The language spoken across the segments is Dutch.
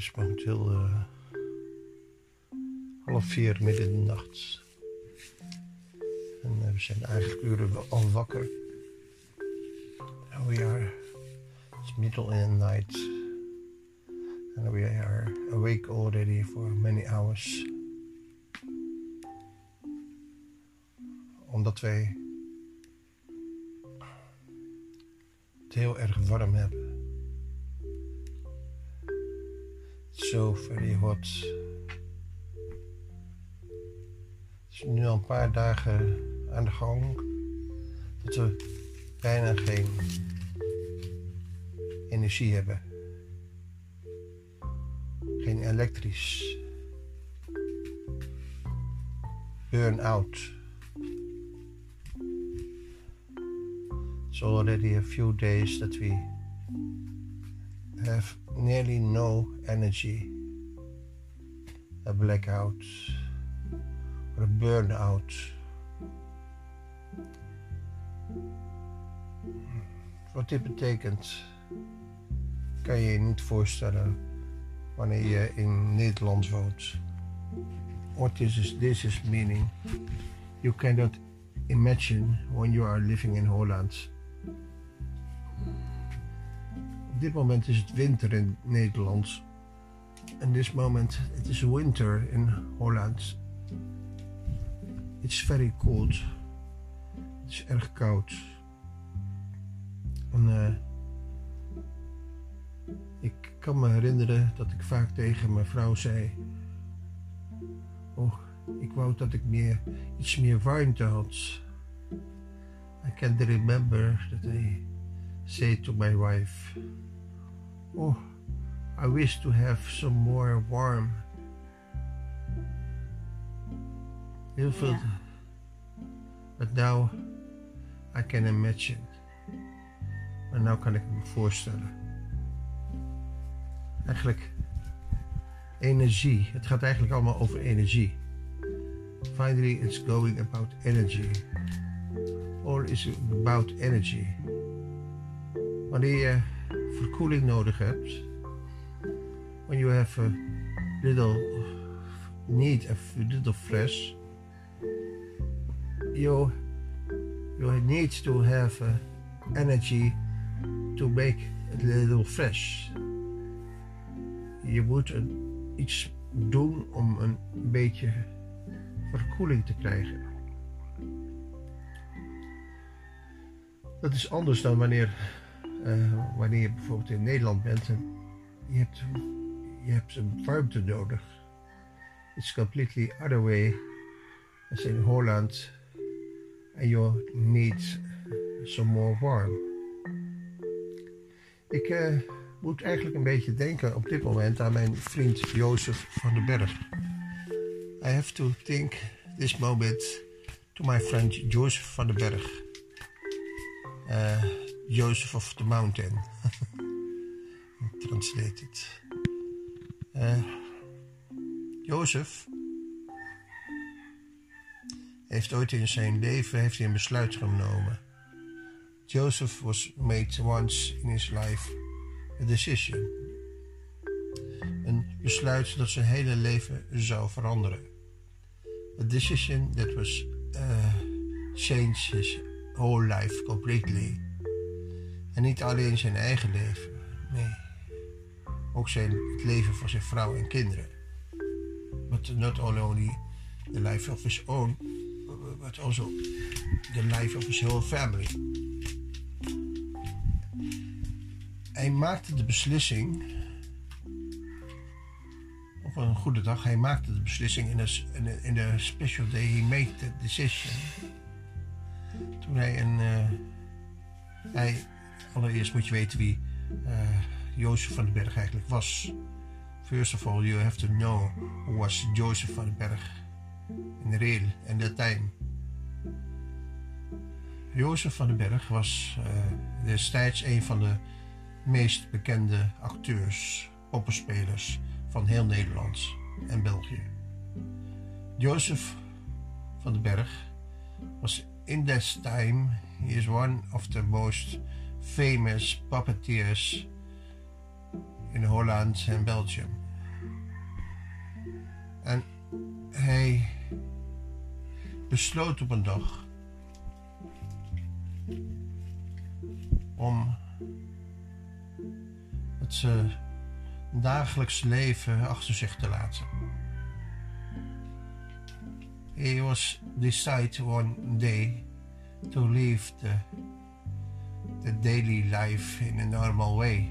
is momenteel uh, half vier midden in de nacht. En uh, we zijn eigenlijk uren al wakker. And we are, it's middle in the night. And we are awake already for many hours. Omdat wij het heel erg warm hebben. So very hot. Het is nu al een paar dagen aan de gang dat we bijna geen energie hebben. Geen elektrisch. Burn-out. It's already a few days that we have nearly no energy, a blackout or a burnout. Wat dit betekent, kan je je niet voorstellen wanneer je in Nederland woont. What is this is meaning? You cannot imagine when you are living in Holland. Op dit moment is het winter in Nederland. En this moment it is winter in Holland. It's very cold. Het is erg koud. En uh, ik kan me herinneren dat ik vaak tegen mijn vrouw zei: Oh, ik wou dat ik meer, iets meer warmte had. I can remember that I said to my wife. Oh, I wish to have some more warm. Heel veel. Yeah. But now I can imagine. Maar nu kan ik me voorstellen. Eigenlijk energie. Het gaat eigenlijk allemaal over energie. Finally, it's going about energy. All is about energy. Wanneer je verkoeling nodig hebt, when you have a little need a little fresh, you you need to have uh, energy to make a little fresh. Je moet iets doen om een beetje verkoeling te krijgen. Dat is anders dan wanneer uh, wanneer je bijvoorbeeld in Nederland bent en je hebt, je hebt een warmte nodig. It's completely other way as in Holland. And you need some more warm. Ik uh, moet eigenlijk een beetje denken op dit moment aan mijn vriend Jozef van den Berg. I have to think this moment to my friend Jozef van den Berg. Uh, Joseph of the Mountain. Translated. Uh, Jozef heeft ooit in zijn leven heeft hij een besluit genomen. Joseph was made once in his life a decision. Een besluit dat zijn hele leven zou veranderen. A decision that was uh, changed his whole life completely. En niet alleen zijn eigen leven, nee. Ook zijn, het leven van zijn vrouw en kinderen. But not only the life of his own, but also the life of his whole family. Hij maakte de beslissing, op een goede dag, hij maakte de beslissing in de, in de special day, he made the decision. Toen hij een, uh, hij Allereerst moet je weten wie uh, Jozef van den Berg eigenlijk was. First of all, you have to know who was Jozef van den Berg in real and that time. Jozef van den Berg was uh, destijds een van de meest bekende acteurs, poppenspelers van heel Nederland en België. Jozef van den Berg was in that time, he is one of the most famous puppeteers in Holland and Belgium. En hij besloot op een dag om het dagelijks leven achter zich te laten. He was decided one day to live the, the daily life in a normal way.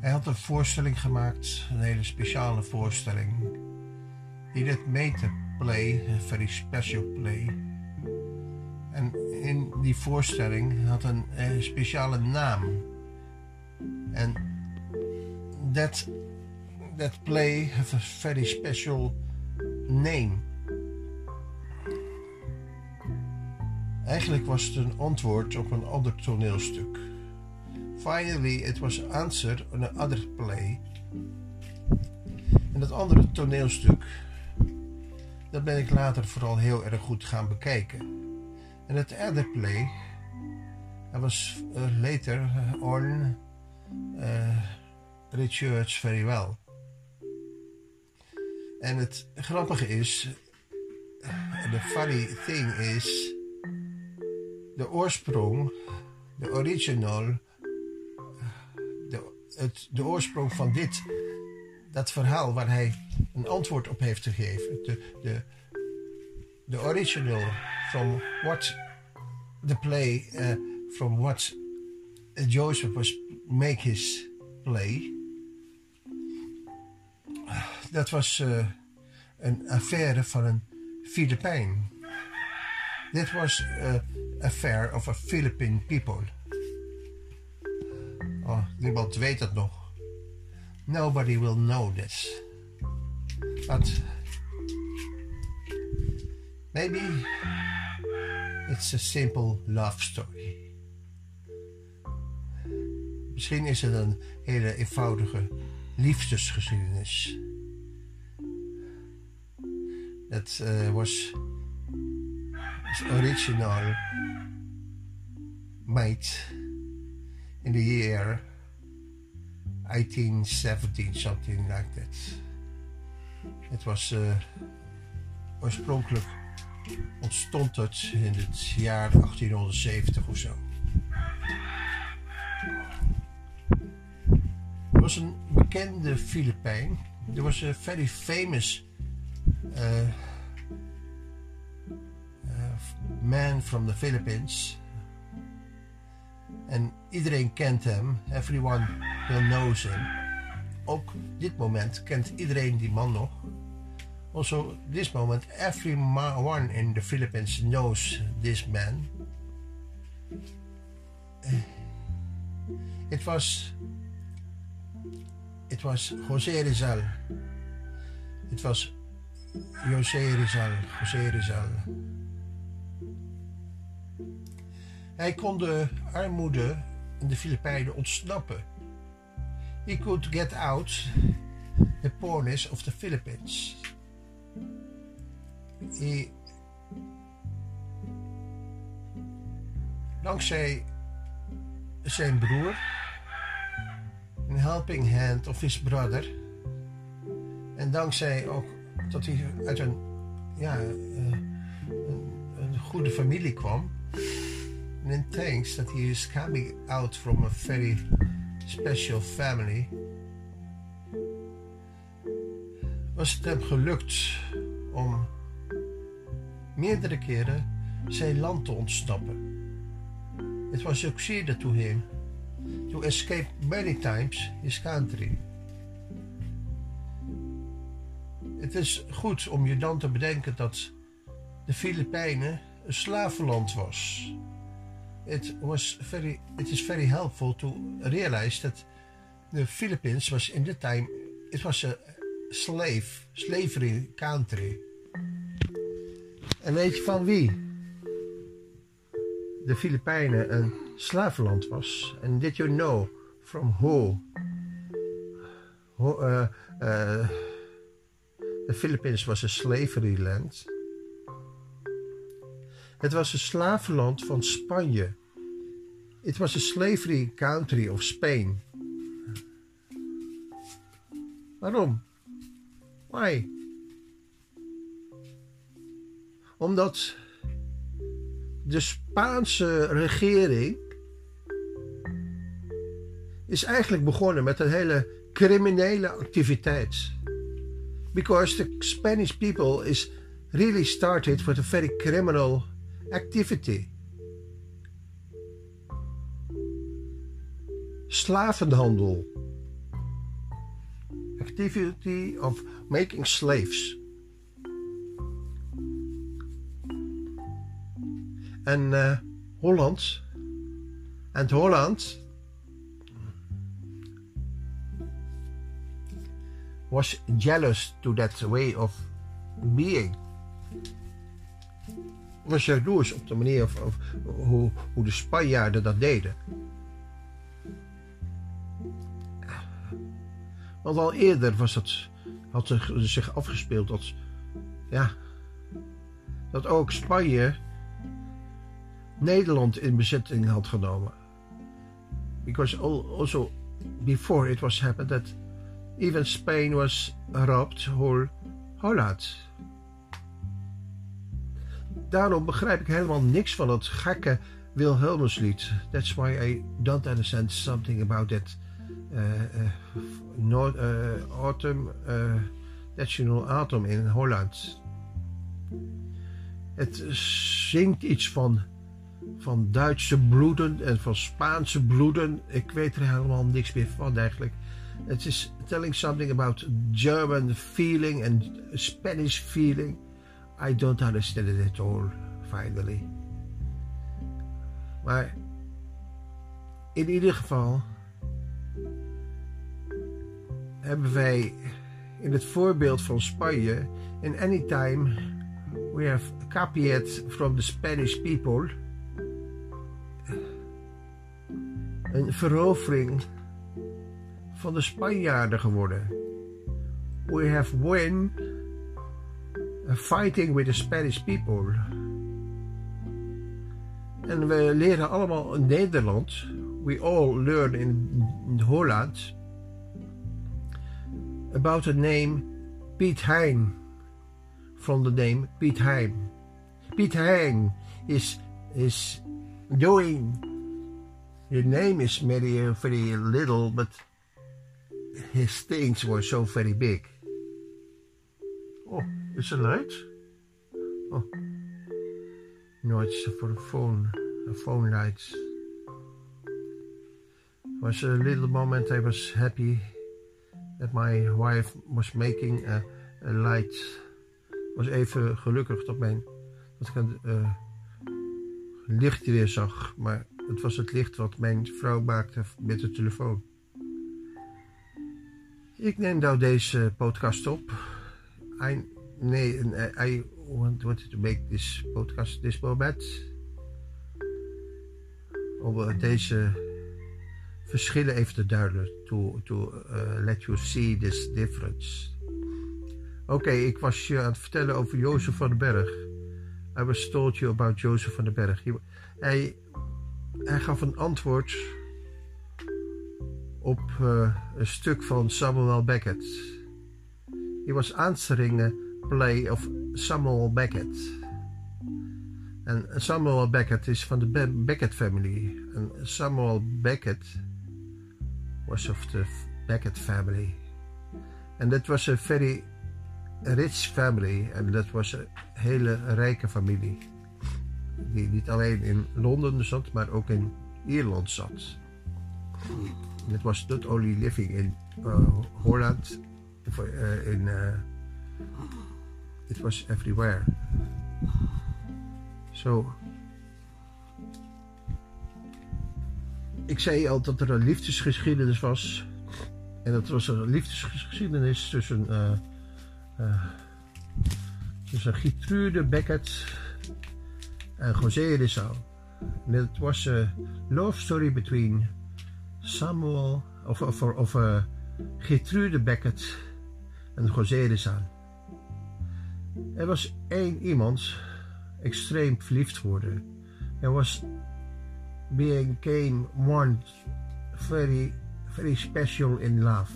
Hij had een voorstelling gemaakt, een hele speciale voorstelling. He did made play, a very special play. En in die voorstelling had een, een speciale naam. En that, that play have a very special name. Eigenlijk was het een antwoord op een ander toneelstuk. Finally, it was answered on another play. En dat andere toneelstuk, dat ben ik later vooral heel erg goed gaan bekijken. En het other play, dat was uh, later uh, on uh, researched very well. En het grappige is, the funny thing is, de oorsprong, de original het, de oorsprong van dit, dat verhaal waar hij een antwoord op heeft gegeven. De, de, de original from what the play, uh, from what Joseph was make his play. Dat was uh, een affaire van een Filipijn. Dit was een affair of a Philippine people. Oh, niemand weet het nog. Nobody will know this. But maybe it's a simple love story. Misschien is het een hele eenvoudige liefdesgeschiedenis. Dat uh, was original made in the year 1817, something like that. Het was uh, oorspronkelijk ontstond het in het jaar 1870 of zo. Er was een bekende Filipijn. Er was een very famous uh, man from the Philippines. En iedereen kent hem. Everyone will knows him. Ook dit moment kent iedereen die man nog. Also, this moment, everyone in the Philippines knows this man. It was, it was José Rizal. It was José Rizal, José Rizal. Hij kon de armoede in de Filipijnen ontsnappen. He could get out the poorness of the Philippines. He, dankzij zijn broer, een helping hand of his brother, en dankzij ook dat hij uit een, ja, eh, een, een goede familie kwam, and thanks that he is coming out from a very special family, was het hem gelukt om meerdere keren zijn land te ontsnappen. It was succeeded to him to escape many times his country. Het is goed om je dan te bedenken dat de Filipijnen een slavenland was it was very it is very helpful to realize that the Philippines was in the time it was a slave slavery country. En weet je van wie de Filipijnen een slavenland was? And did you know from who? who uh, uh, the Philippines was a slavery land. Het was een slavenland van Spanje. It was a slavery country of Spain. Waarom? Why? Omdat de Spaanse regering is eigenlijk begonnen met een hele criminele activiteit. Because the Spanish people is really started with a very criminal activity. Slavenhandel. Activity of making slaves. En uh, Holland. En Holland was jealous to that way of being. Was jaloers op de manier of, of hoe, hoe de Spanjaarden dat deden. Want al eerder was het, had er zich afgespeeld dat, ja, dat ook Spanje Nederland in bezetting had genomen. Because also before it was happened that even Spain was robbed whole Holland. Daarom begrijp ik helemaal niks van dat gekke Wilhelmuslied. That's why I don't understand something about that uh, North, uh, autumn, national autumn in Holland. Het zingt iets van, van Duitse bloeden en van Spaanse bloeden. Ik weet er helemaal niks meer van eigenlijk. Het is telling something about German feeling and Spanish feeling. I don't understand it at all, finally. Maar in ieder geval hebben wij in het voorbeeld van Spanje, in any time we have copied from the Spanish people, een verovering van de Spanjaarden geworden. We have won Uh, fighting with the Spanish people. En we leren allemaal in Nederland. We all learn in Holland about the name Piet Hein. From the name Piet Hein. Piet Hein is is doing. Your name is very very little, but his things were so very big. Oh, is it light? Oh. No, it's for phone. A phone lights. Was a little moment I was happy that my wife was making a, a light. Was even gelukkig dat, mijn, dat ik een uh, licht weer zag. Maar het was het licht wat mijn vrouw maakte met de telefoon. Ik neem nou deze podcast op. I, nee, I wanted to make this podcast this moment. Om deze verschillen even te duiden. To, to uh, let you see this difference. Oké, ik was je aan het vertellen over Jozef van den Berg. I was told you about Jozef van den Berg. Hij, hij gaf een antwoord op een stuk van Samuel Beckett. He was answering a play of Samuel Beckett. En Samuel Beckett is van de Be Beckett family. En Samuel Beckett was of the Beckett family. En dat was een very rich family. En dat was een hele rijke familie. Die niet alleen in Londen zat, maar ook in Ierland zat. It was not only living in uh, Holland, uh, in uh, it was everywhere. So, ik zei al dat er een liefdesgeschiedenis was. En dat was een liefdesgeschiedenis tussen, uh, uh, tussen Gertrude Beckett en José Rizal. And it was a love story between Samuel, of, of, of uh, Gertrude Beckett en José Zaan. Er was één iemand extreem verliefd geworden. Er was became one very, very special in love.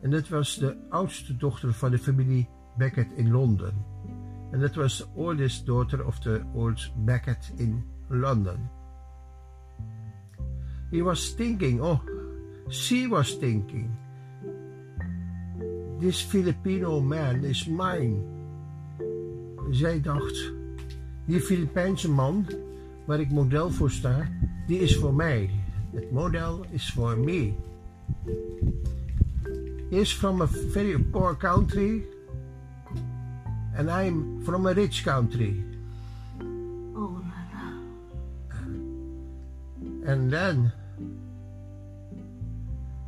En dat was de oudste dochter van de familie Beckett in Londen. En dat was de oldest daughter of the old Beckett in London. He was thinking, oh, she was thinking, this Filipino man is mine. Zij dacht, die Filipijnse man waar ik model voor sta, die is voor mij. Het model is voor me. Is from a very poor country and I'm from a rich country. Oh la la. And then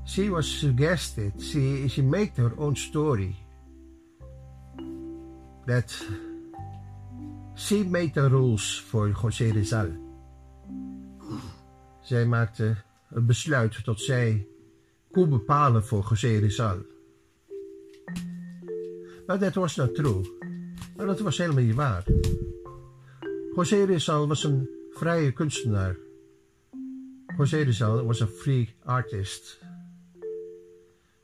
she was suggested, she, she made her own story that she made the rules for José Rizal. Zij maakte het besluit dat zij kon bepalen voor José Rizal. Maar dat was not true. Maar dat was helemaal niet waar. José Rizal was een vrije kunstenaar. José Rizal was a free artist.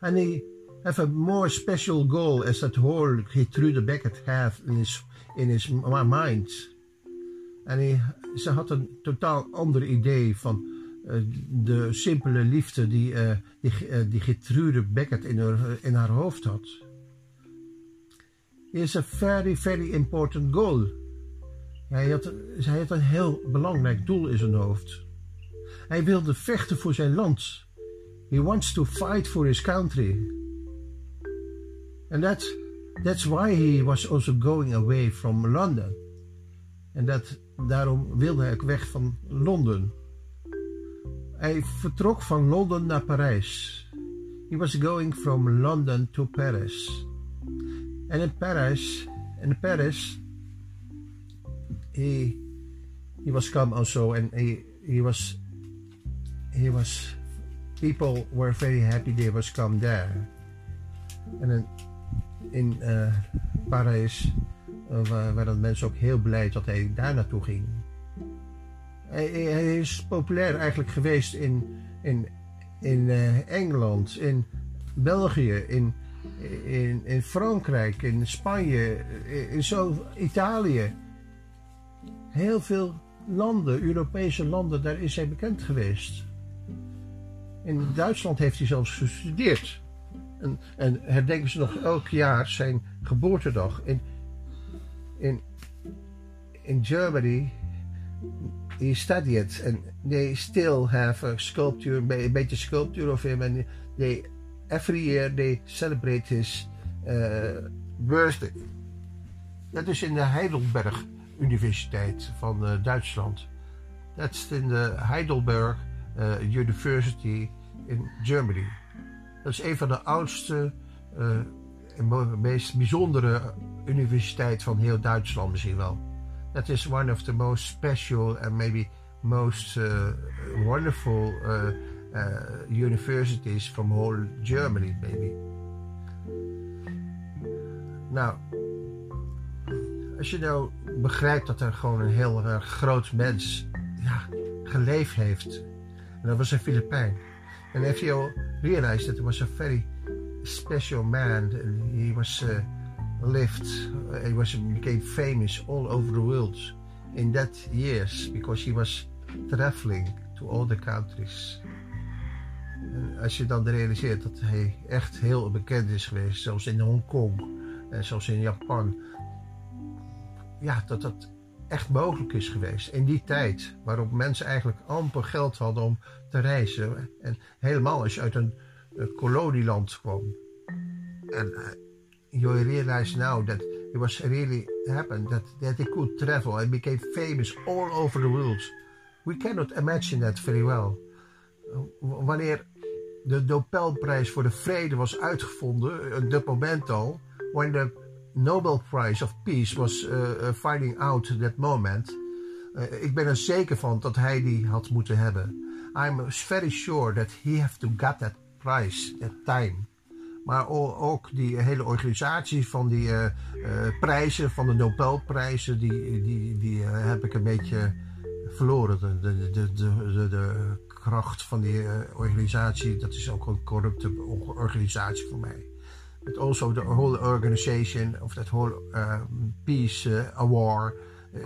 And he have a more special goal as that whole Gertrude Beckett have in his, in his mind. En hij, ze had een totaal ander idee van uh, de simpele liefde die, uh, die, Gertrude Beckett in haar, in haar hoofd had. Is a very, very important goal. Hij had, hij had een heel belangrijk doel in zijn hoofd. Hij wilde vechten voor zijn land. He wants to fight for his country. And that's, that's why he was also going away from London. En dat, daarom wilde hij weg van Londen. Hij vertrok van Londen naar Parijs. He was going from London to Paris. And in Paris, in Paris, he, he was come also and he, he was, he was, people were very happy they was come there. En in, in uh, Parijs uh, waren mensen ook heel blij dat hij daar naartoe ging. Hij, is populair eigenlijk geweest in, in, in uh, Engeland, in België, in, in, in Frankrijk, in Spanje, in zo Italië. Heel veel landen, Europese landen, daar is hij bekend geweest. In Duitsland heeft hij zelfs gestudeerd. En, en herdenken ze nog elk jaar zijn geboortedag. In, in, in Germany he studied and they still have a sculpture, een beetje sculpture of him they every year they celebrate his uh, birthday. Dat is in de Heidelberg Universiteit van uh, Duitsland. Dat is in de Heidelberg uh, University in Germany. Dat is een van de oudste en meest bijzondere universiteit van heel Duitsland misschien wel. That is one of the most special and maybe most uh, wonderful universities from whole Germany, maybe. Nou, als je nou begrijpt dat er gewoon een heel groot mens ja, geleefd heeft. En dat was een Filipijn. En if you realize that was a very special man, he was uh, lived, he was became famous all over the world in that years because he was traveling to all the countries. En als je dan realiseert dat hij echt heel bekend is geweest, zelfs in Hongkong en zelfs in Japan, ja, dat dat echt mogelijk is geweest in die tijd, waarop mensen eigenlijk amper geld hadden om te reizen. En helemaal als je uit een, een kolonieland kwam. En uh, you realize now that it was really happened that, that they could travel and became famous all over the world. We cannot imagine that very well. Wanneer de Nobelprijs voor de vrede was uitgevonden, op dat moment al, when the Nobel Prize of Peace was uh, finding out that moment, uh, ik ben er zeker van dat hij die had moeten hebben. I'm very sure that he have to get that prize, that time. Maar ook die hele organisatie van die prijzen, van de Nobelprijzen, die, die, die heb ik een beetje verloren. De, de, de, de, de kracht van die eh, organisatie, dat is ook een corrupte organisatie voor mij. But also the whole organization of that whole um, peace uh, award, uh,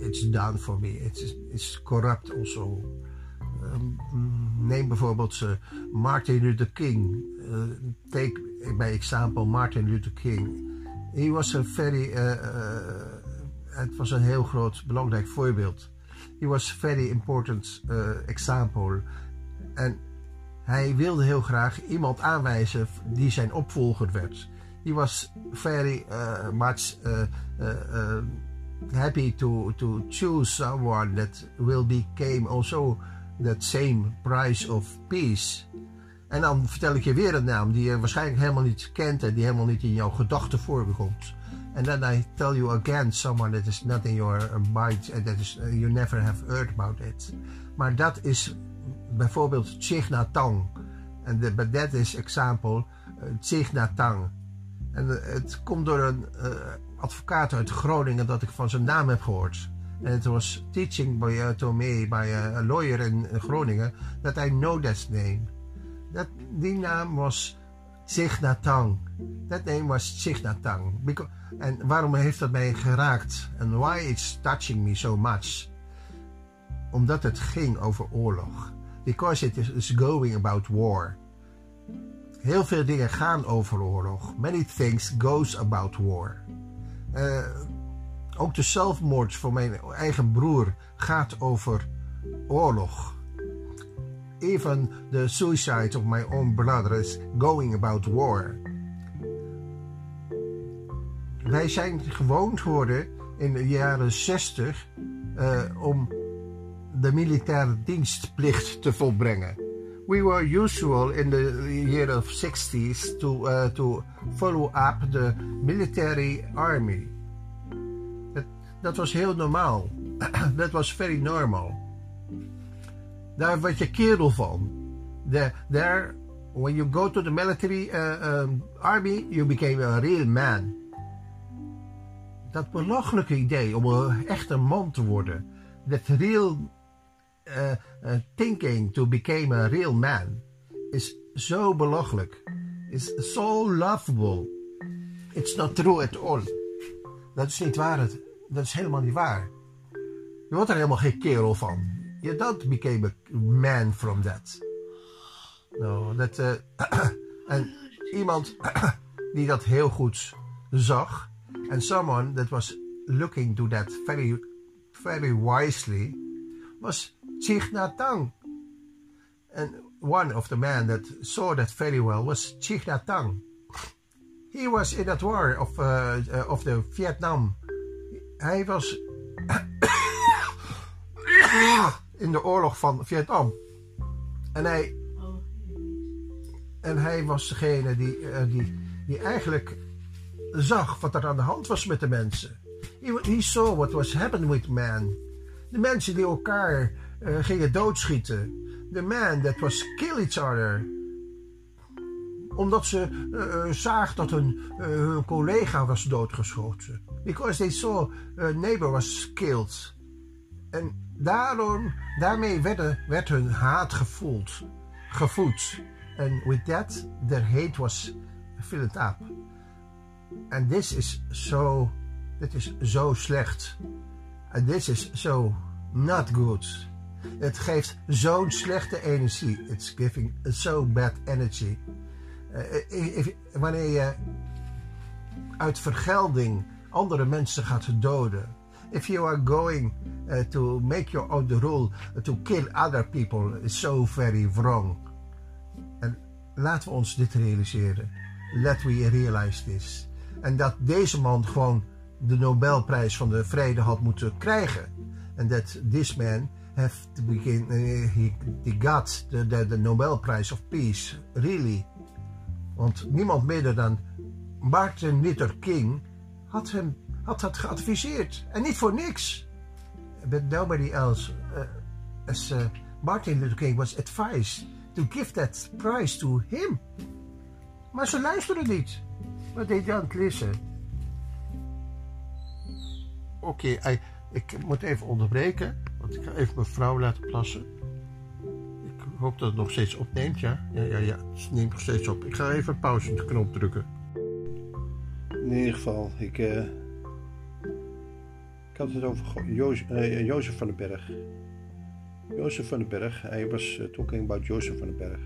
it's done for me. It's, it's corrupt also. Um, neem bijvoorbeeld uh, Martin Luther King. take by example Martin Luther King. He was a very, het was een heel groot belangrijk voorbeeld. He was very important example. En hij wilde heel graag iemand aanwijzen die zijn opvolger werd. He was very uh, much uh, uh, happy to, to choose someone that will become also that same price of peace. En dan vertel ik je weer een naam die je waarschijnlijk helemaal niet kent en die helemaal niet in jouw gedachten voorkomt. And then I tell you again someone that is not in your mind and that is you never have heard about it. Maar dat is bijvoorbeeld Tang. En de, dat is example uh, Tang. En uh, het komt door een uh, advocaat uit Groningen dat ik van zijn naam heb gehoord. En het was teaching by, uh, by a lawyer in Groningen that I know that name. Dat, die naam was Tang. That name was Tang. En waarom heeft dat mij geraakt? En why it's touching me so much? Omdat het ging over oorlog because it is going about war. Heel veel dingen gaan over oorlog. Many things goes about war. Uh, ook de zelfmoord van mijn eigen broer gaat over oorlog. Even the suicide of my own brother is going about war. Wij zijn gewoon geworden in de jaren 60 uh, om de militaire dienstplicht te volbrengen. We were usual in the year of 60s to, uh, to follow up the military army. Dat, was heel normaal. Dat was very normal. Daar werd je kerel van. There, there, when you go to the military uh, um, army, you became a real man. Dat belachelijke idee om een echte man te worden. Dat real uh, thinking to become a real man is zo belachelijk. Is so laughable. It's not true at all. Dat is niet waar. Dat is helemaal niet waar. Je wordt er helemaal geen kerel van. You don't became a man from that. No, dat, uh, en iemand die dat heel goed zag. And someone that was looking to that very, very wisely was Chich Tang. And one of the men that saw that very well was Chich Tang. He was in that war of, uh, uh, of the Vietnam. Hij was in de oorlog van Vietnam. En hij, en hij was degene die, uh, die, die eigenlijk zag wat er aan de hand was met de mensen. He, he saw what was happening with man. De mensen die elkaar uh, gingen doodschieten. The man that was kill each other. Omdat ze uh, zagen dat hun, hun collega was doodgeschoten. Because they saw a neighbor was killed. En daarom, daarmee werd, werd hun haat gevoeld, gevoed. En with that, their hate was filled up. And this is so, dit is zo slecht. And this is so not good. Het geeft zo'n slechte energie. It's giving so bad energy. Uh, wanneer je uit vergelding andere mensen gaat doden. If you are going to make your own rule to kill other people, is so very wrong. En laten we ons dit realiseren. Let we realize this. En dat deze man gewoon de Nobelprijs van de vrede had moeten krijgen. En dat this man have to begin. Uh, he, got the, the, the Nobel Prize of Peace, really. Want niemand minder dan Martin Luther King had hem had dat geadviseerd. En niet voor niks. But nobody else, uh, as uh, Martin Luther King was advised to give that prize to him. Maar ze luisteren niet. But they don't listen. Oké, ik moet even onderbreken. Ik ga even mijn vrouw laten plassen. Ik hoop dat het nog steeds opneemt, ja? Ja, ja, ja. Het neemt nog steeds op. Ik ga even een pauzeknop drukken. In ieder geval, ik, uh, ik had het over Jozef, uh, Jozef van den Berg. Jozef van den Berg, hij was uh, talking about Jozef van den Berg.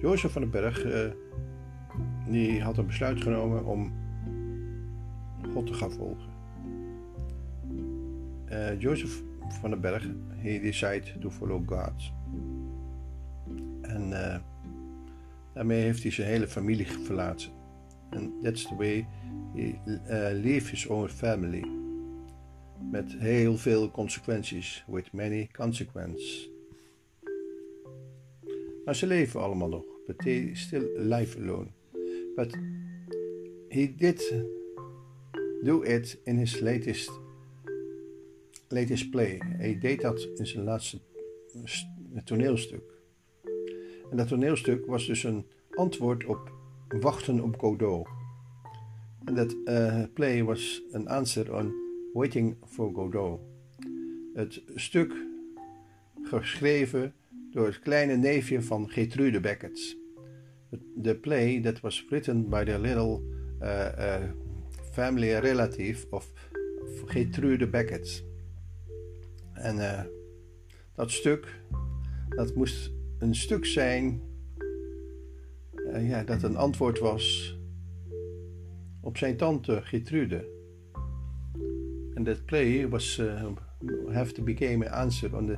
Jozef van den Berg, die had een besluit genomen om God te gaan volgen. Jozef van den Berg, he decided to follow God. En uh, daarmee heeft hij zijn hele familie verlaten. En that's the way he uh, his own family. Met heel veel consequenties. With many consequences. Maar ze leven allemaal nog. But they still live alone. But he did do it in his latest latest play. Hij deed dat in zijn laatste toneelstuk. En dat toneelstuk was dus een antwoord op Wachten op Godot. En dat uh, play was een answer on Waiting for Godot. Het stuk geschreven door het kleine neefje van Gertrude Beckett. The play that was written by the little uh, uh, family relative of Gertrude Beckett. En dat stuk, dat moest een stuk zijn uh, ja, dat een antwoord was op zijn tante Gertrude. And that play was uh, have to become an answer on the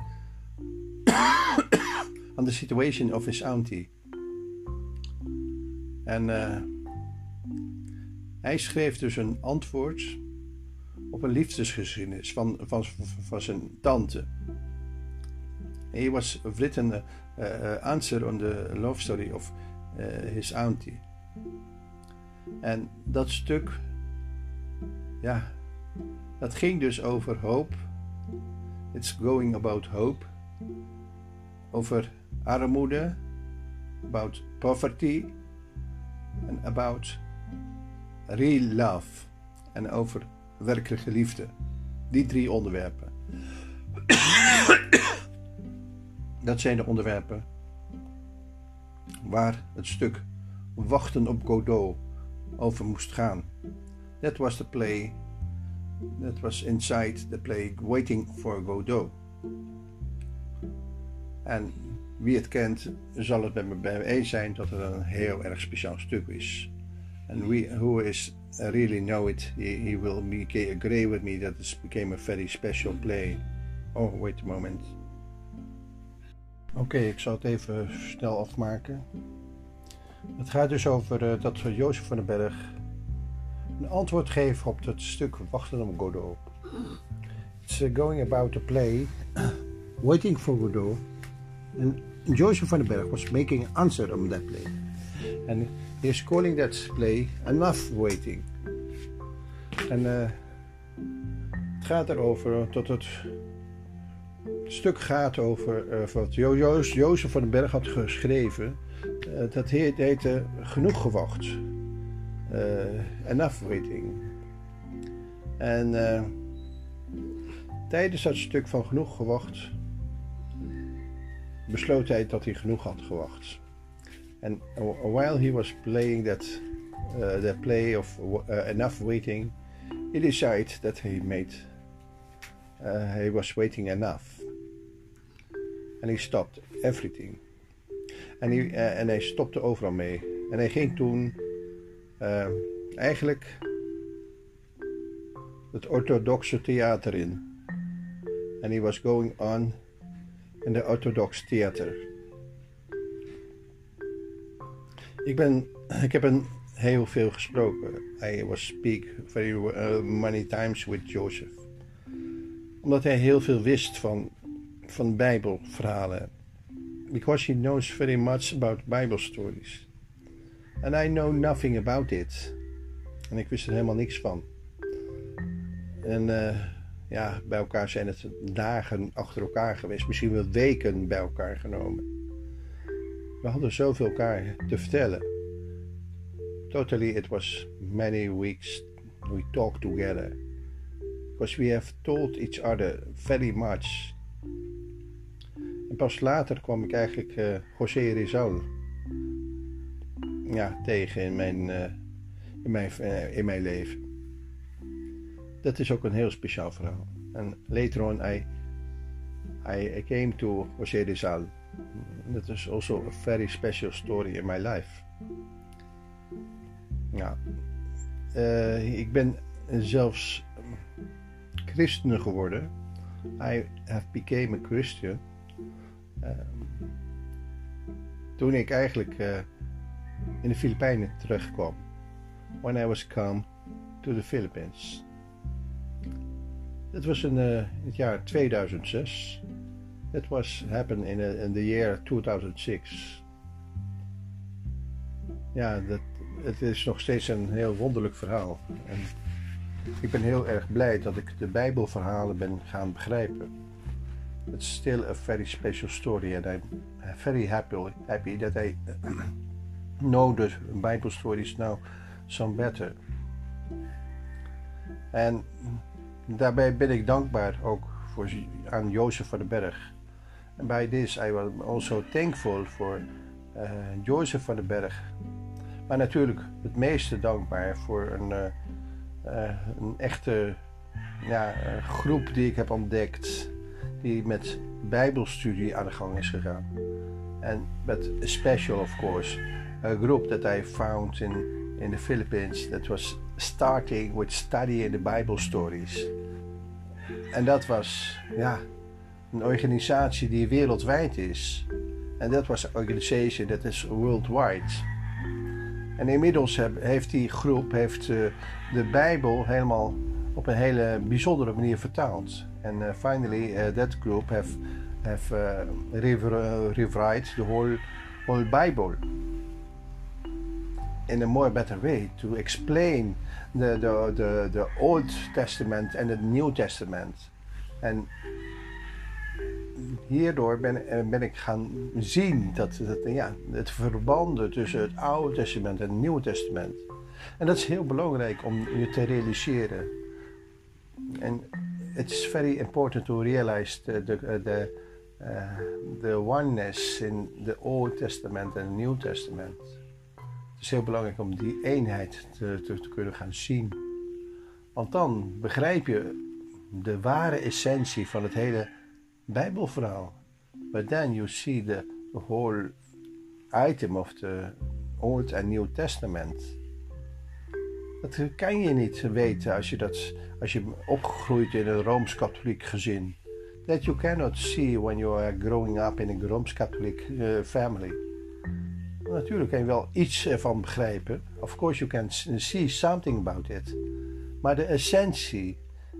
on the situation of his auntie. En hij schreef dus een antwoord op een liefdesgeschiedenis van, van, van zijn tante. He was written uh, answer on the love story of uh, his auntie. En dat stuk, ja, dat ging dus over hoop. It's going about hope. Over armoede, about poverty en about real love. En over werkelijke liefde. Die drie onderwerpen. Dat zijn de onderwerpen waar het stuk Wachten op Godot over moest gaan. That was the play. That was inside the play Waiting for Godot. En wie het kent, zal het met me bij eens zijn dat het een heel erg speciaal stuk is. And we, who is really know it, he, he will agree with me that it became a very special play. Oh, wait a moment. Oké, ik zal het even snel afmaken. Het gaat dus over uh, dat Jozef van den Berg een antwoord geeft op het stuk Wachten op Godot. It's uh, going about a play, Waiting for Godot. And Joseph van den Berg was making an answer on that play. And he is calling that play Enough Waiting. En uh, het gaat erover dat het stuk gaat over uh, wat jo Jozef van den Berg had geschreven. Dat heette Genoeg gewacht. Enough waiting. En tijdens dat stuk van Genoeg gewacht besloot hij dat hij genoeg had gewacht. En while he was playing that, that play of enough waiting, he decided that he made uh, he was waiting enough. En hij stopped everything. En uh, en hij stopte overal mee. En hij ging toen uh, eigenlijk het orthodoxe theater in. En hij was going on in de orthodox theater. Ik, ben, ik heb een heel veel gesproken. I was speak very uh, many times with Joseph. Omdat hij heel veel wist van van Bijbelverhalen. Because he knows very much about Bible stories. And I know nothing about it. En ik wist er helemaal niks van. En uh, ja, bij elkaar zijn het dagen achter elkaar geweest. Misschien wel weken bij elkaar genomen. We hadden zoveel elkaar te vertellen. Totally, it was many weeks we talked together. Because we have told each other very much En pas later kwam ik eigenlijk uh, José Rizal ja, tegen in mijn, uh, in, mijn, uh, in mijn leven. Dat is ook een heel speciaal verhaal. En later on, I, I, I came to José Rizal. That is also a very special story in my life. Ja, uh, ik ben zelfs christen geworden. I have became a Christian. Um, toen ik eigenlijk uh, in de Filipijnen terugkwam. When I was come to the Philippines. Dat was in, in het jaar 2006. That was happened in, a, in the year 2006. Ja, dat, het is nog steeds een heel wonderlijk verhaal. En ik ben heel erg blij dat ik de Bijbelverhalen ben gaan begrijpen. It's still a very special story and I'm very happy, happy that I know the Bible stories now some better. En daarbij ben ik dankbaar ook voor, aan Jozef van den Berg. By this I was also thankful for uh, Jozef van den Berg. Maar natuurlijk het meeste dankbaar voor een, uh, uh, een echte ja, groep die ik heb ontdekt. Die met bijbelstudie aan de gang is gegaan. En met special of course. A group that I found in, in the Philippines that was starting with studying the Bible stories. En dat was ja, een organisatie die wereldwijd is. En dat was een organisatie dat is worldwide. En inmiddels heeft die groep heeft, uh, de Bijbel helemaal op een hele bijzondere manier vertaald. En uh, finally, uh, that group have, have rewrite the whole, whole Bible in a more better way to explain the, the, the, the Old Testament and the New Testament. En hierdoor ben, eh, ben ik gaan zien dat, dat ja, het verbanden tussen het Oude Testament en het Nieuwe Testament. En dat is heel belangrijk om je te realiseren. En it's very important to realize the, the, uh, the oneness in the Old Testament and the New Testament. Het is heel belangrijk om die eenheid te, te, te kunnen gaan zien. Want dan begrijp je de ware essentie van het hele Bijbelverhaal. But then you see the whole item of the Old and New Testament. Dat kan je niet weten als je, dat, als je opgegroeid in een Rooms-Katholiek gezin. That you cannot see when you are growing up in a Rooms-Katholiek uh, family. Natuurlijk kan je wel iets ervan begrijpen. Of course you can see something about it. Maar de essentie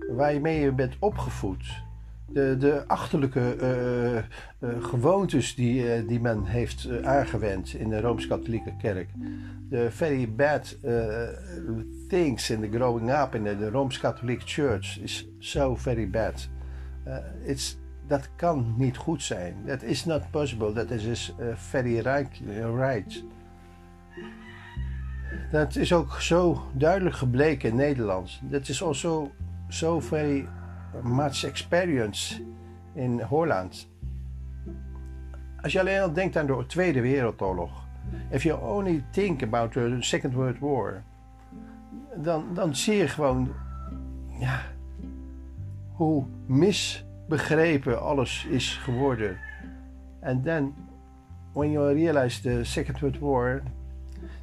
waarmee je bent opgevoed de, de achterlijke uh, uh, gewoontes die, uh, die men heeft aangewend in de Rooms-Katholieke Kerk. The very bad things in the growing up in the, Rooms-Katholieke Church is so very bad. it's, dat kan niet goed zijn. That is not possible. That is very right. right. Dat is ook zo duidelijk gebleken in Nederland. Dat is also so very much experience in Holland. Als je alleen al denkt aan de Tweede Wereldoorlog, if you only think about the Second World War, dan, dan zie je gewoon ja, hoe misbegrepen alles is geworden. And then, when you realize the Second World War,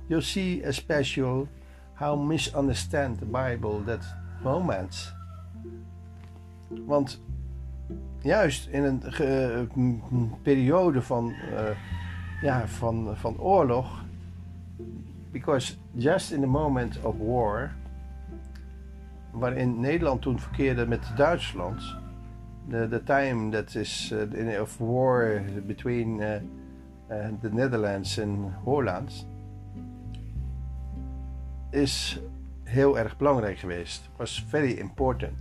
you see a special how misunderstand the Bible that moment. Want juist in een periode van, uh, ja, van, van oorlog, because just in the moment of war, waarin Nederland toen verkeerde met Duitsland, the, the time that is in, of war between the Netherlands en Holland, is heel erg belangrijk geweest. Was very important.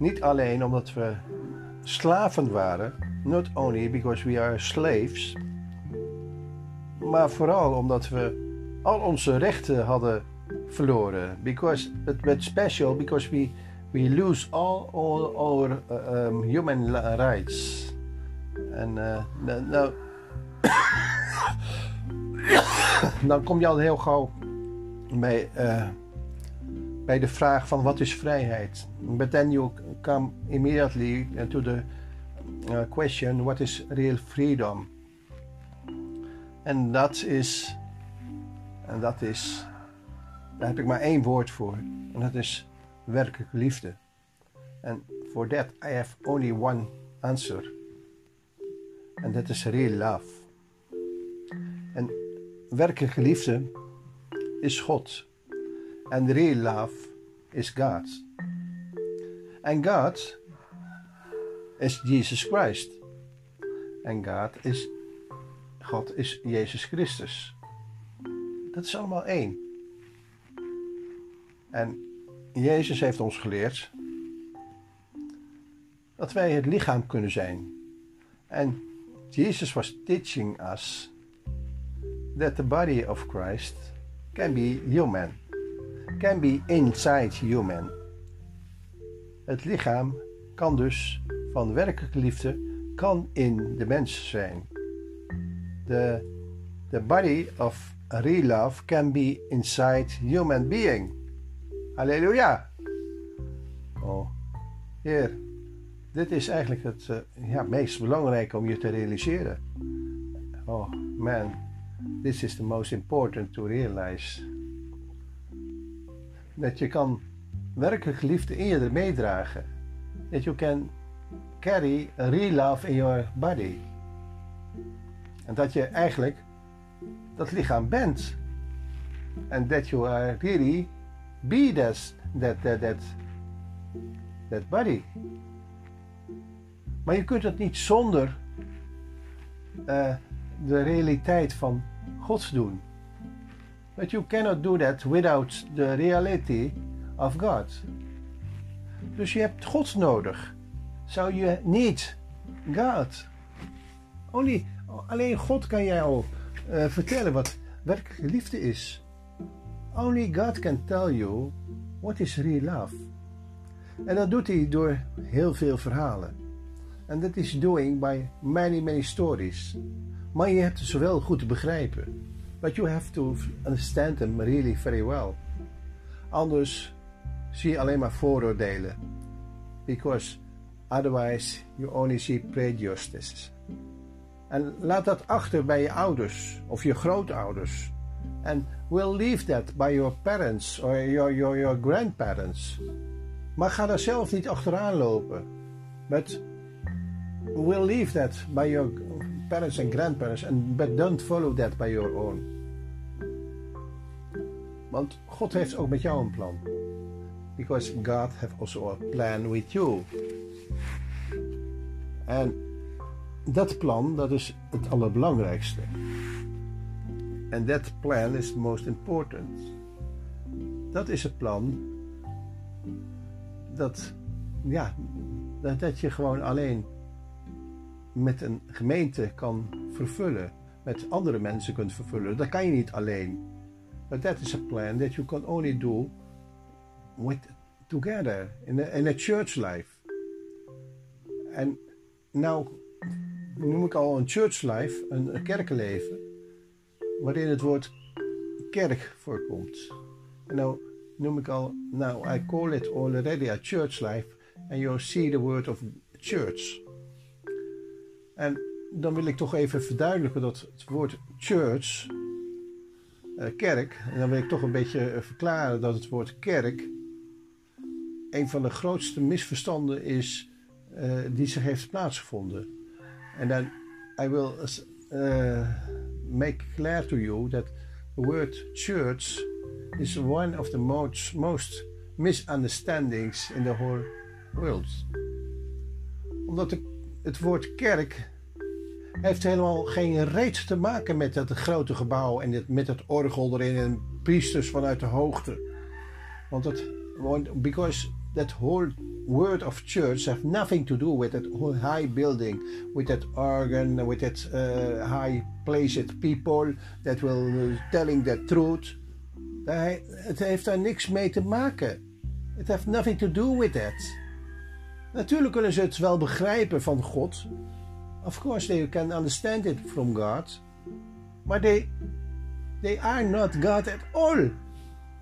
Niet alleen omdat we slaven waren, not only because we are slaves, maar vooral omdat we al onze rechten hadden verloren. Because it was special because we we lose all, all our uh, um, human rights. En uh, nou, dan kom je al heel gauw bij, uh, bij de vraag van wat is vrijheid? But then you come immediately to the uh, question what is real freedom? En dat is, en dat is, daar heb ik maar één woord voor. En dat is werkelijke liefde. En for that I have only one answer. En dat is real love. En werkelijke liefde is God. En real love is God. En God is Jesus Christ. En God is, God is Jezus Christus. Dat is allemaal één. En Jezus heeft ons geleerd dat wij het lichaam kunnen zijn. En Jesus was teaching us that the body of Christ can be human, can be inside human. Het lichaam kan dus van werkelijke liefde kan in de mens zijn. The, the body of real love can be inside human being. Halleluja. Oh, Heer, dit is eigenlijk het uh, ja, meest belangrijke om je te realiseren. Oh man, this is the most important to realize. Dat je kan werkelijk liefde in je meedragen. Dat you can carry real love in your body. En dat je eigenlijk dat lichaam bent. And that you are really be that, that, that, that, that body. Maar je kunt het niet zonder uh, de realiteit van God doen. But you cannot do that without the reality of God. Dus je hebt God nodig. So you need God. Only, alleen God kan jou uh, vertellen wat werkelijke liefde is. Only God can tell you what is real love. En dat doet hij door heel veel verhalen. And that is doing by many, many stories. Maar je hebt ze wel goed te begrijpen. But you have to understand them really very well. Anders zie je alleen maar vooroordelen. Because otherwise you only see prejudices. En laat dat achter bij je ouders of je grootouders. And we'll leave that by your parents or your, your, your grandparents. Maar ga daar zelf niet achteraan lopen. But we'll leave that by your parents and grandparents, and, but don't follow that by your own. Want God heeft ook met jou een plan. Because God has also a plan with you. En dat plan, dat is het allerbelangrijkste. And that plan is most important. Dat is het plan dat, ja, dat je gewoon alleen met een gemeente kan vervullen, met andere mensen kunt vervullen. Dat kan je niet alleen. But that is a plan that you can only do with together in a, church life. En nou noem ik al een church life, een, een kerkenleven, waarin het woord kerk voorkomt. En nou noem ik al, now I call it already a church life, and you see the word of church. En dan wil ik toch even verduidelijken dat het woord church, eh, kerk, en dan wil ik toch een beetje eh, verklaren dat het woord kerk een van de grootste misverstanden is uh, die zich heeft plaatsgevonden. En dan I will uh, make clear to you that the word church is one of the most, most misunderstandings in the whole world. Omdat de het woord kerk heeft helemaal geen reet te maken met dat grote gebouw en met het orgel erin en priesters vanuit de hoogte. Want het, because that whole word of church have nothing to do with that high building, with that organ, with that uh, high placed people that will telling the truth. Het heeft daar niks mee te maken. It has nothing to do with that. Natuurlijk kunnen ze het wel begrijpen van God. of course they can understand it from God, maar they, they are not God at all.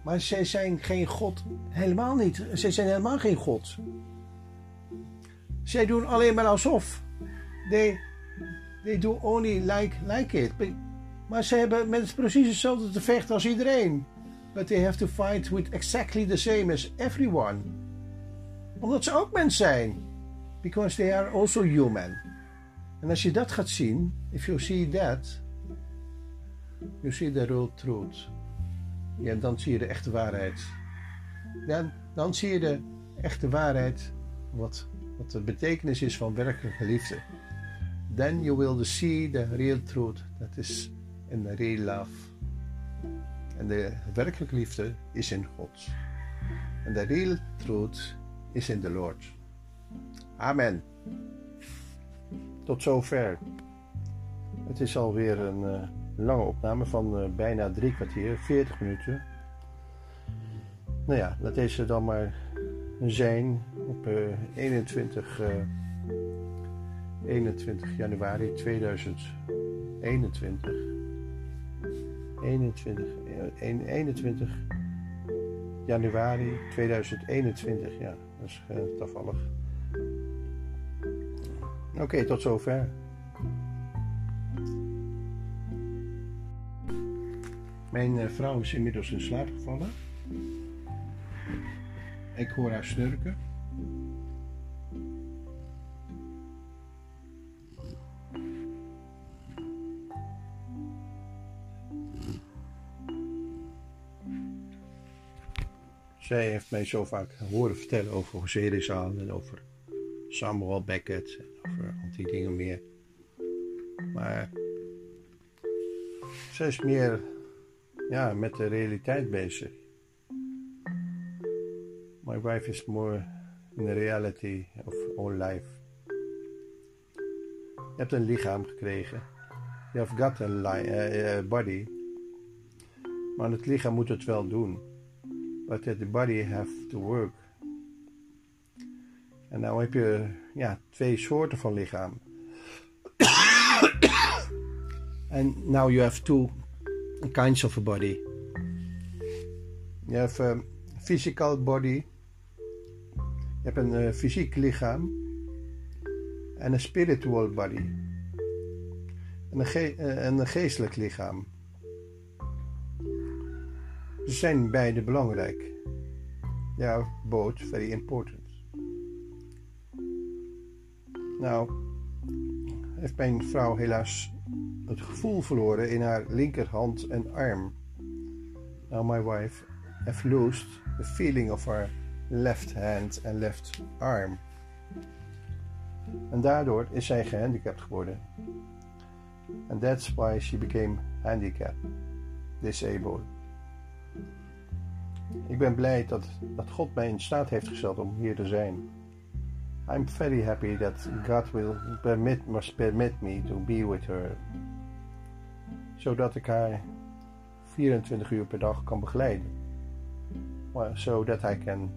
Maar zij zijn geen God, helemaal niet. Zij zijn helemaal geen God. Zij doen alleen maar alsof. They, they do only like, like it. Maar ze hebben met precies hetzelfde te vechten als iedereen. But they have to fight with exactly the same as everyone. Omdat ze ook mens zijn. Because they are also human. En als je dat gaat zien, if you see that, you see the real truth. Ja, dan zie je de echte waarheid. Dan, dan zie je de echte waarheid, wat, wat de betekenis is van werkelijke liefde. Then you will see the real truth, that is in the real love. En de werkelijke liefde is in God. En de real truth is in the Lord. Amen. Tot zover. Het is alweer een uh, lange opname van uh, bijna drie kwartier, 40 minuten. Nou ja, laat deze dan maar zijn op uh, 21, 21 januari 2021. 21, 21 januari 2021, ja, dat uh, toevallig. Oké, tot zover. Mijn uh, vrouw is inmiddels in slaap gevallen. Ik hoor haar snurken. Zij heeft mij zo vaak horen vertellen over José en over Samuel Beckett en over al die dingen meer. Maar zij is meer ja, met de realiteit bezig. My wife is more in the reality of all life. Je hebt een lichaam gekregen. Je have got a uh, body. Maar het lichaam moet het wel doen. But the body have to work. En nou heb je ja, twee soorten van lichaam. And now you have two kinds of a body. You have a physical body. Je hebt een uh, fysiek lichaam. En een spiritual body. En een, ge uh, en een geestelijk lichaam. Ze zijn beide belangrijk. Ja, both very important. Nou, heeft mijn vrouw helaas het gevoel verloren in haar linkerhand en arm. Now my wife have lost the feeling of her left hand and left arm. En daardoor is zij gehandicapt geworden. And that's why she became handicapped, disabled. Ik ben blij dat, dat God mij in staat heeft gesteld om hier te zijn. I'm very happy that God will permit, must permit me to be with her. Zodat ik haar 24 uur per dag kan begeleiden. Well, so that I can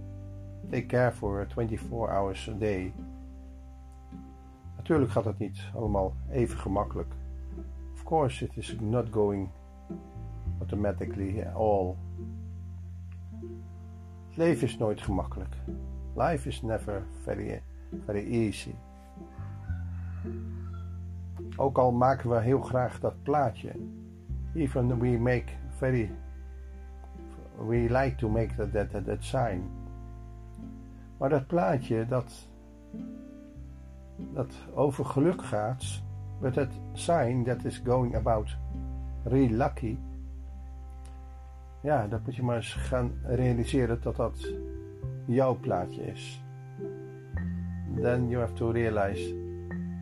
take care for her 24 hours a day. Natuurlijk gaat het niet allemaal even gemakkelijk. Of course it is not going automatically all. Het leven is nooit gemakkelijk. Life is never very very easy. Ook al maken we heel graag dat plaatje. Even we make very we like to make that, that, that, sign. Maar dat plaatje dat, dat over geluk gaat, but that sign that is going about really lucky. Ja, dat moet je maar eens gaan realiseren dat dat jouw plaatje is then you have to realize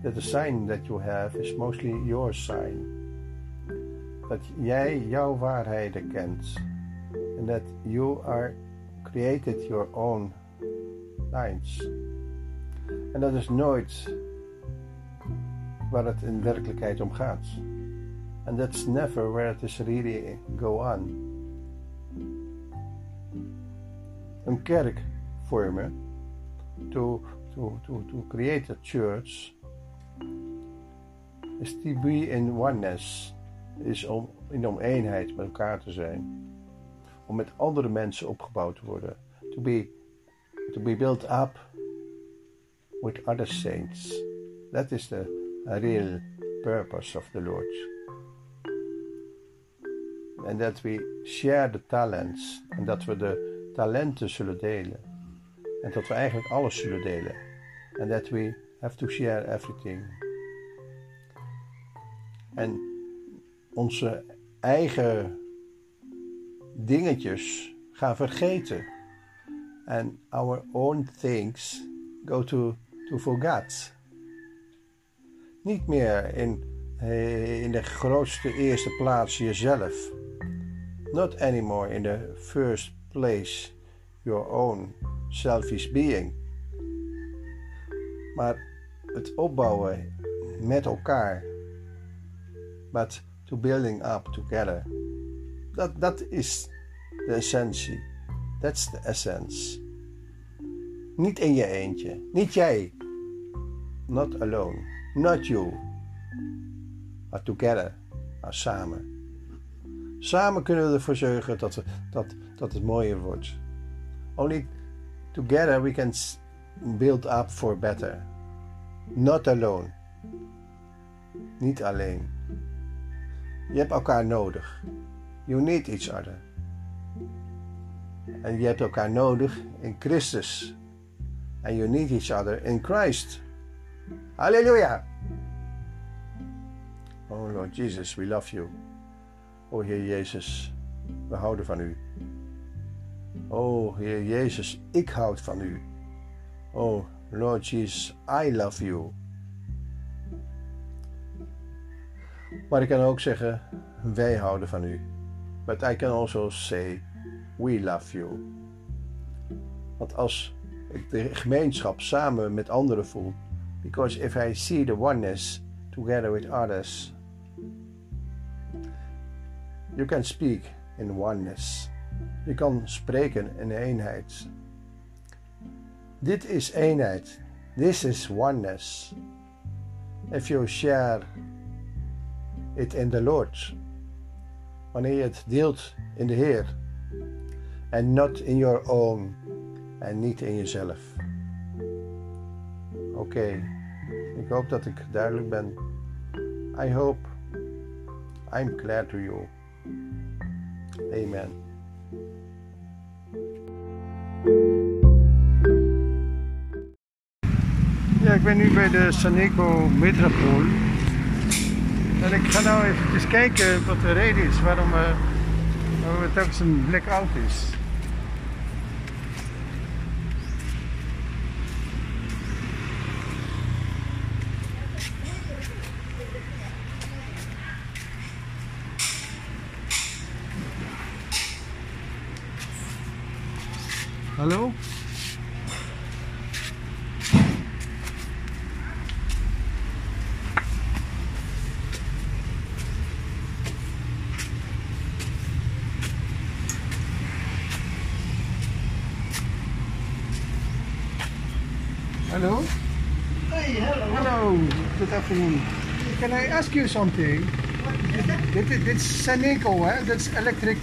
that the sign that you have is mostly your sign. Dat jij jouw waarheden kent. And that you are created your own lines. En dat is nooit waar het in werkelijkheid om gaat. And that's never where it is really go on. Een kerk vormen to to, to, to create a church is to be in oneness. Is om in oneenheid met elkaar te zijn. Om met andere mensen opgebouwd te worden. To be, to be built up with other saints. That is the real purpose of the Lord. And that we share the talents. En dat we de talenten zullen delen. En dat we eigenlijk alles zullen delen. And that we have to share everything. En onze eigen dingetjes gaan vergeten. And our own things go to, to forget. Niet meer in, eh, in de grootste eerste plaats jezelf. Not anymore in the first place your own selfish being. Maar het opbouwen met elkaar. But to building up together. Dat, dat is de essentie. That's the essence. Niet in je eentje. Niet jij. Not alone. Not you. Maar together. Samen. Samen kunnen we ervoor zorgen dat, we, dat, dat het mooier wordt. Only together we can build up for better. Not alone. Niet alleen. Je hebt elkaar nodig. You need each other. En je hebt elkaar nodig in Christus. And you need each other in Christ. Halleluja. Oh Lord Jesus, we love you. O Heer Jezus, we houden van u. O Heer Jezus, ik houd van u. Oh Lord Jesus, I love you. Maar ik kan ook zeggen, wij houden van u. But I can also say, we love you. Want als ik de gemeenschap samen met anderen voel, because if I see the oneness together with others, you can speak in oneness. Je kan spreken in eenheid. Dit is eenheid. This is oneness. If you share it in the Lord. Wanneer je het deelt in de Heer. And not in your own. En niet in jezelf. Oké. Ik hoop dat ik duidelijk ben. I hope I'm clear to you. Amen. Ik ben nu bij de Saneco Metropool. En ik ga nou even kijken wat de reden is waarom, uh, waarom het ook zo'n blackout is. Hallo? Ask you something? Dit is Saneco, hè? Dat is electric.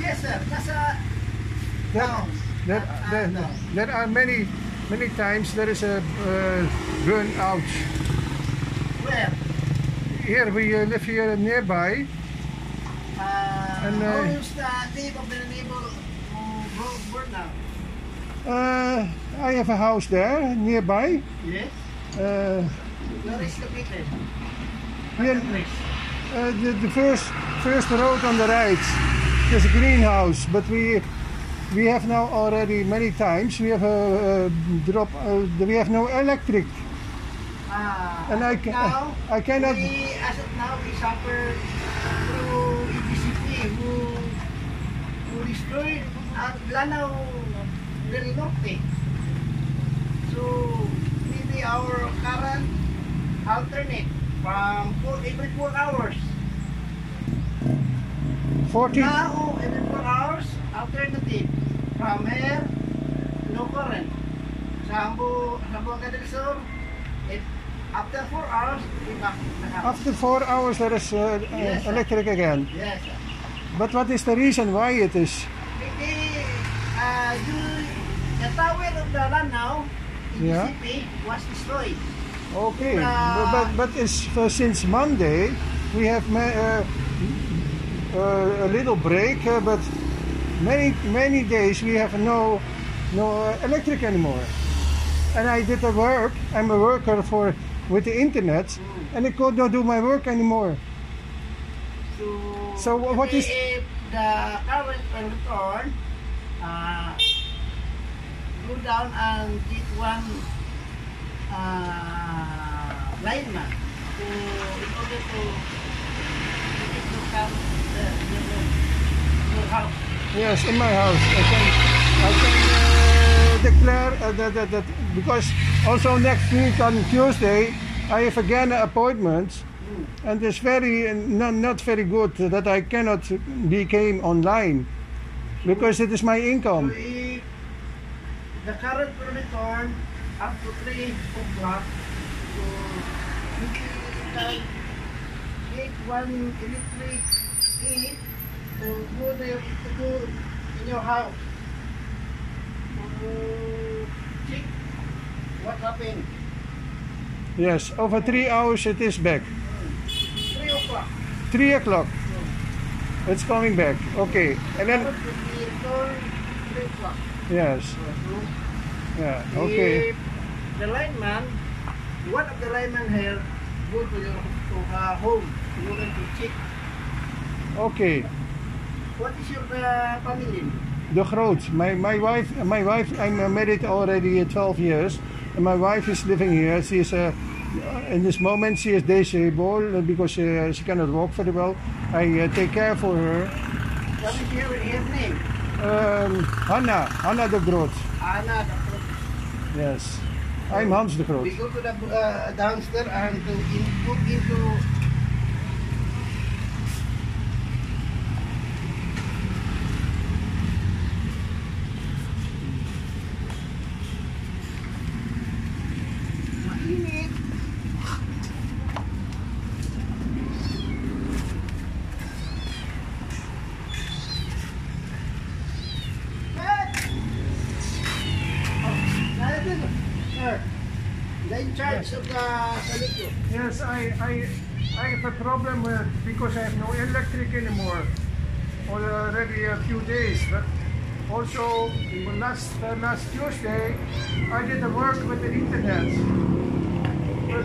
Yes, sir. Nasa There, down. there, Ah, there, are many, many times there is a uh, burnout. Where? Here, we uh, live here nearby. Uh, And, uh, how is the date of the neighbor who broke burn now? Uh, I have a house there nearby. Yes. Uh, Where is located? Here, uh, the, the first, first road on the right. is a greenhouse, but we we have now already many times. We have a, a drop. Uh, we have no electric. Ah, And I ca- now, I cannot- We, as of now, we suffer through EDCP who, who destroyed at Lanao del Norte. So, maybe our current alternate from four, every four hours. 40. Now, every four hours, alternative. From here, no current. Sa Ambo, sa del Sur, it, After four hours, we back to the house. After four hours, there is uh, uh, Yes, electric again. Yes, sir. But what is the reason why it is? The, uh, you, the tower of the Lanao in Yeah. the city was destroyed. Okay, Uh, but but, but it's, uh, since Monday we have ma- uh, uh, a little break, uh, but many many days we have no no uh, electric anymore. And I did the work. I'm a worker for with the internet, and I could not do my work anymore. So, So wha- what is- if the current return, uh, go down and get one uh, lineman to, in order to to come the, the, the, your house. Yes, in my house. I can, I can uh, declare uh, that, that, that because also next week on Tuesday I have again an appointment, and it's very uh, not, not very good that I cannot became online because it is my income. the current return up to 3 o'clock, so you can get one electric in your house check what happened. Yes, over three hours it is back. 3 o'clock. Three o'clock. It's coming back. Okay, and then Current will be returned 3 o'clock. yes, yeah, okay. The lineman, one of the lineman here, go to your to uh, home in order to check Okay. what is your uh, family. De Groot. My, my wife, my wife, I'm married already 12 years, and my wife is living here. She is, uh, in this moment, she is disabled because uh, she cannot walk very well. I uh, take care for her. What is your, your name? Um, Anna, Hanna de Groot. Anna. the- Yes. I'm Hans de We Groot. go to the uh, downstairs and to in, into problem with because I have no electric anymore. Already a few days, but also last uh, last Tuesday I did the work with the internet. But,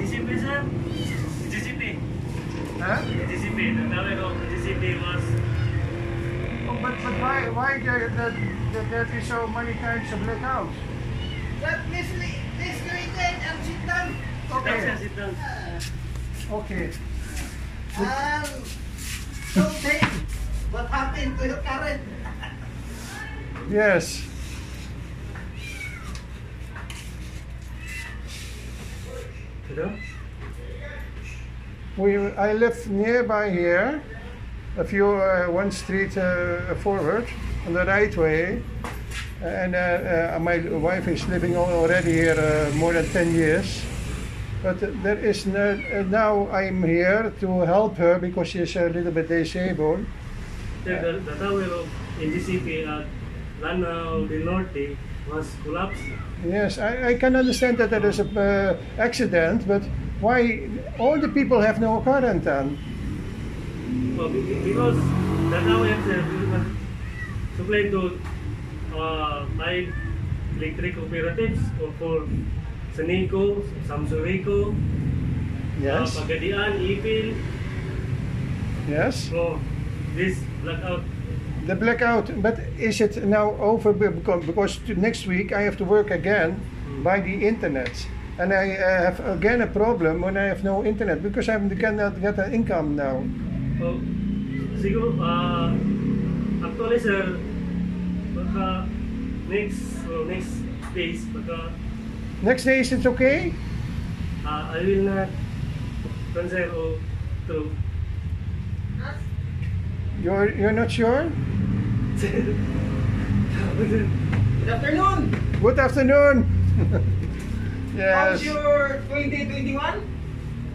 GCP sir? GCP. huh? GCP. The tower of GCP was Oh, but, but why why there that that there is so many times a blackout? That please, li- please go in and sit down. Okay, sit down. okay. And so tell what happened to your current. Yes. Hello? We I live nearby here, a few uh, one street uh, forward on the right way, and uh, uh, my wife is living already here uh, more than ten years. But there is no, uh, now I'm here to help her because she's a little bit disabled. Sir, the, the tower of GCP at Norte was collapsed. Yes, I, I can understand that there is a uh, accident, but why all the people have no current then? Well, be- be- because the tower sir was supplied to uh, five electric cooperatives or for Sanico, Samsurico, Yes, uh, Pagadian, Ipil. yes. So this blackout The blackout, but is it now over? be- becau- Because next week I have to work again by the internet, and I uh, have again a problem when I have no internet because I cannot get an income now. Oh, siguro, ah, actually sir, baka next, oh, next days, baka Next day is it okay? ah, I will not consider o to You're you're not sure? Good afternoon. Good afternoon. yes. How's your 2021?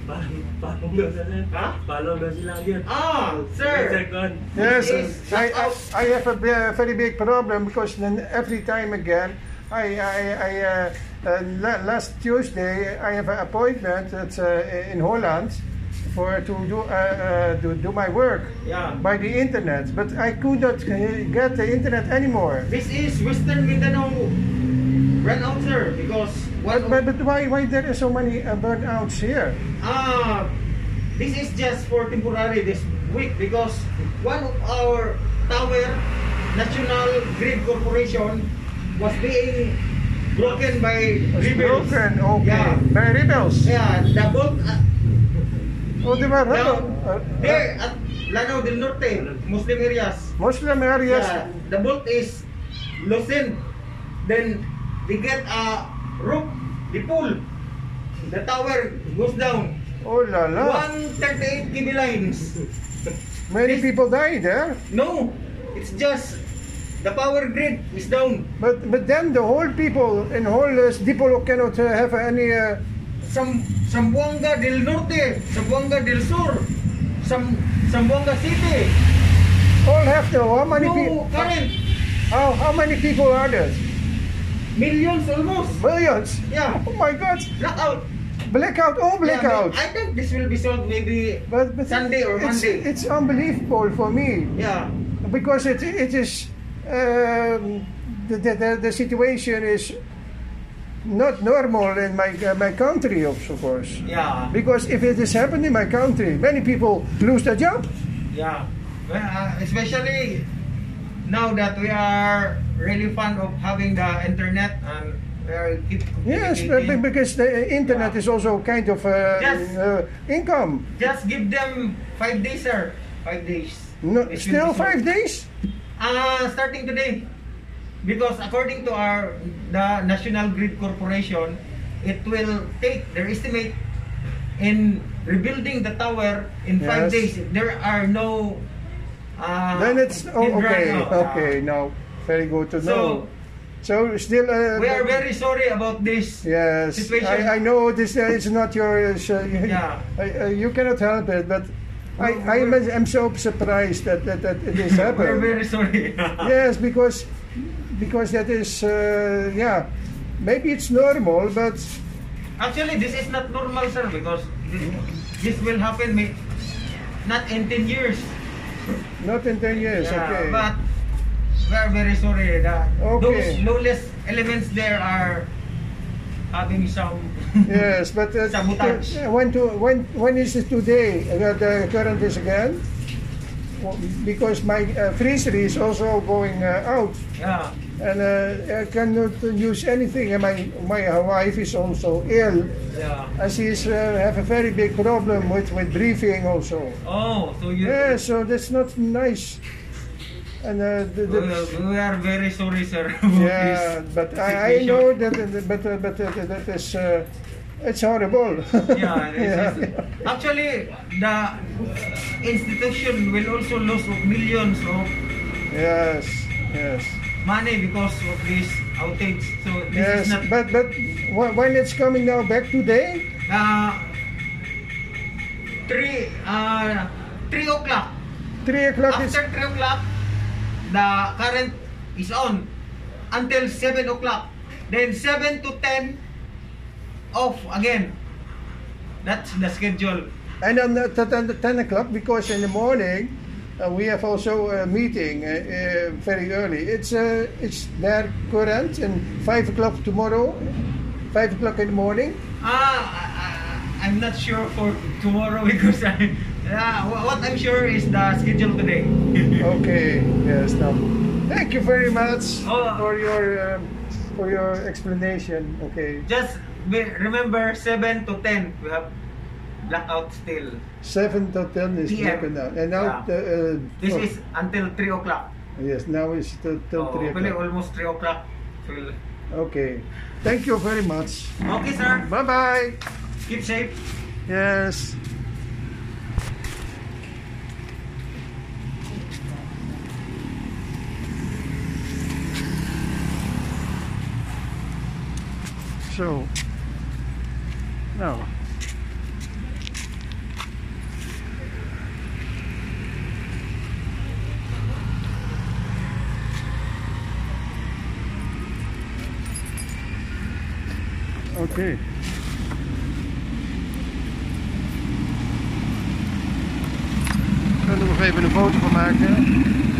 Parang, parang daw sila. Ha? Follow daw sila again. Ah, sir. Second. Yes, Yes, I, I. I have a very big problem because then every time again, I, I, I uh, uh, la- last Tuesday I have an appointment at, uh, in Holland for to do uh, uh, to do my work Yeah. by the internet, but I could not uh, get the internet anymore. This is Western Mindanao sir, because But, but, but why why there are so many uh, burnouts here? Ah, this is just for temporary this week because one of our tower, National Grid Corporation, was being broken by rebels. broken, okay. Yeah. By rebels. Yeah, the bolt uh, Oh, they were rebel. down uh, there at Lanao del Norte, Muslim areas. Muslim areas. Yeah, the bolt is loosened. Then they get a rope, they pull. The tower goes down. Oh la la. 138 kV lines. Many people died there. No, it's just the power grid is down. But but then the whole people in whole uh, Dipolo cannot uh, have any. Uh, Sam Sambuanga del Norte, Sambuanga del Sur, Sam Sambuanga City. all have to. How many No people? current. How how many people are there? Millions almost. Millions. Yeah. Oh my God! Blackout. Blackout. Oh blackout. but I think this will be solved maybe But, but Sunday or it's, Monday. It's unbelievable for me yeah. because it it is um, the, the the the situation is not normal in my uh, my country, of course. Yeah. Because if it has happened in my country, many people lose their job. Yeah. Well, uh, especially now that we are really fond of having the internet and we are keep Yes, but communicating. be- because the internet Yeah. is also kind of uh, Yes. uh, income. Just give them five days, sir. Five days. No, It still five days. Uh, starting today. Because according to our the National Grid Corporation, it will take their estimate in rebuilding the tower in five Yes. days. There are no. Uh, then it's oh, okay. no. Okay, now very good to So know. So still, uh, we are very sorry about this. yes. situation. I, I know this uh, is not your. Uh, you, Yeah. uh, you cannot help it, but I I am I'm so surprised that that, that it is We're happening. very sorry. yes, because because that is uh, yeah. Maybe it's normal, but Actually, this is not normal, sir, because this, this will happen may, not in 10 years. not in ten years. Yeah, okay. But we are very sorry that Okay. those lawless elements there are having some. Yes, but uh, Sabotage. uh, when to when when is it today that the current is again? Because my uh, freezer is also going uh, out, Yeah. and uh, I cannot use anything. And my my wife is also ill, Yeah. as she's uh, have a very big problem with with breathing also. Oh, so you. Yeah, so that's not nice. And uh, the, the, We, we are very sorry, sir. yeah, but I, I know that, that but uh, but uh, that is uh, it's horrible. Yeah, this Yeah, is- yeah. actually, the institution will also lose of millions of Yes, yes, money because of this outage. So this yes. is not. But but when it's coming now back today, Uh, three, uh, three o'clock. three o'clock is After three o'clock, the current is on until seven o'clock. Then seven to ten off again. That's the schedule. and then at 10 o'clock because in the morning uh, we have also a meeting uh, uh, very early. It's uh, it's their current and five o'clock tomorrow, five o'clock in the morning. Ah, I, I'm not sure for tomorrow because I, uh, what I'm sure is the schedule today. Okay, yes. Now, thank you very much Oh. for your um, for your explanation. Okay, Just be, remember seven to ten we have blackout still. seven to ten is PM. down, and now Yeah. the, uh, This oh, is until three o'clock. yes, now it's till, till Oh, three hopefully o'clock. almost 3 o'clock. Okay, thank you very much. Okay, sir. Bye bye. Keep safe. Yes. So, Nou. Oké. Ik ga er nog even een foto van maken.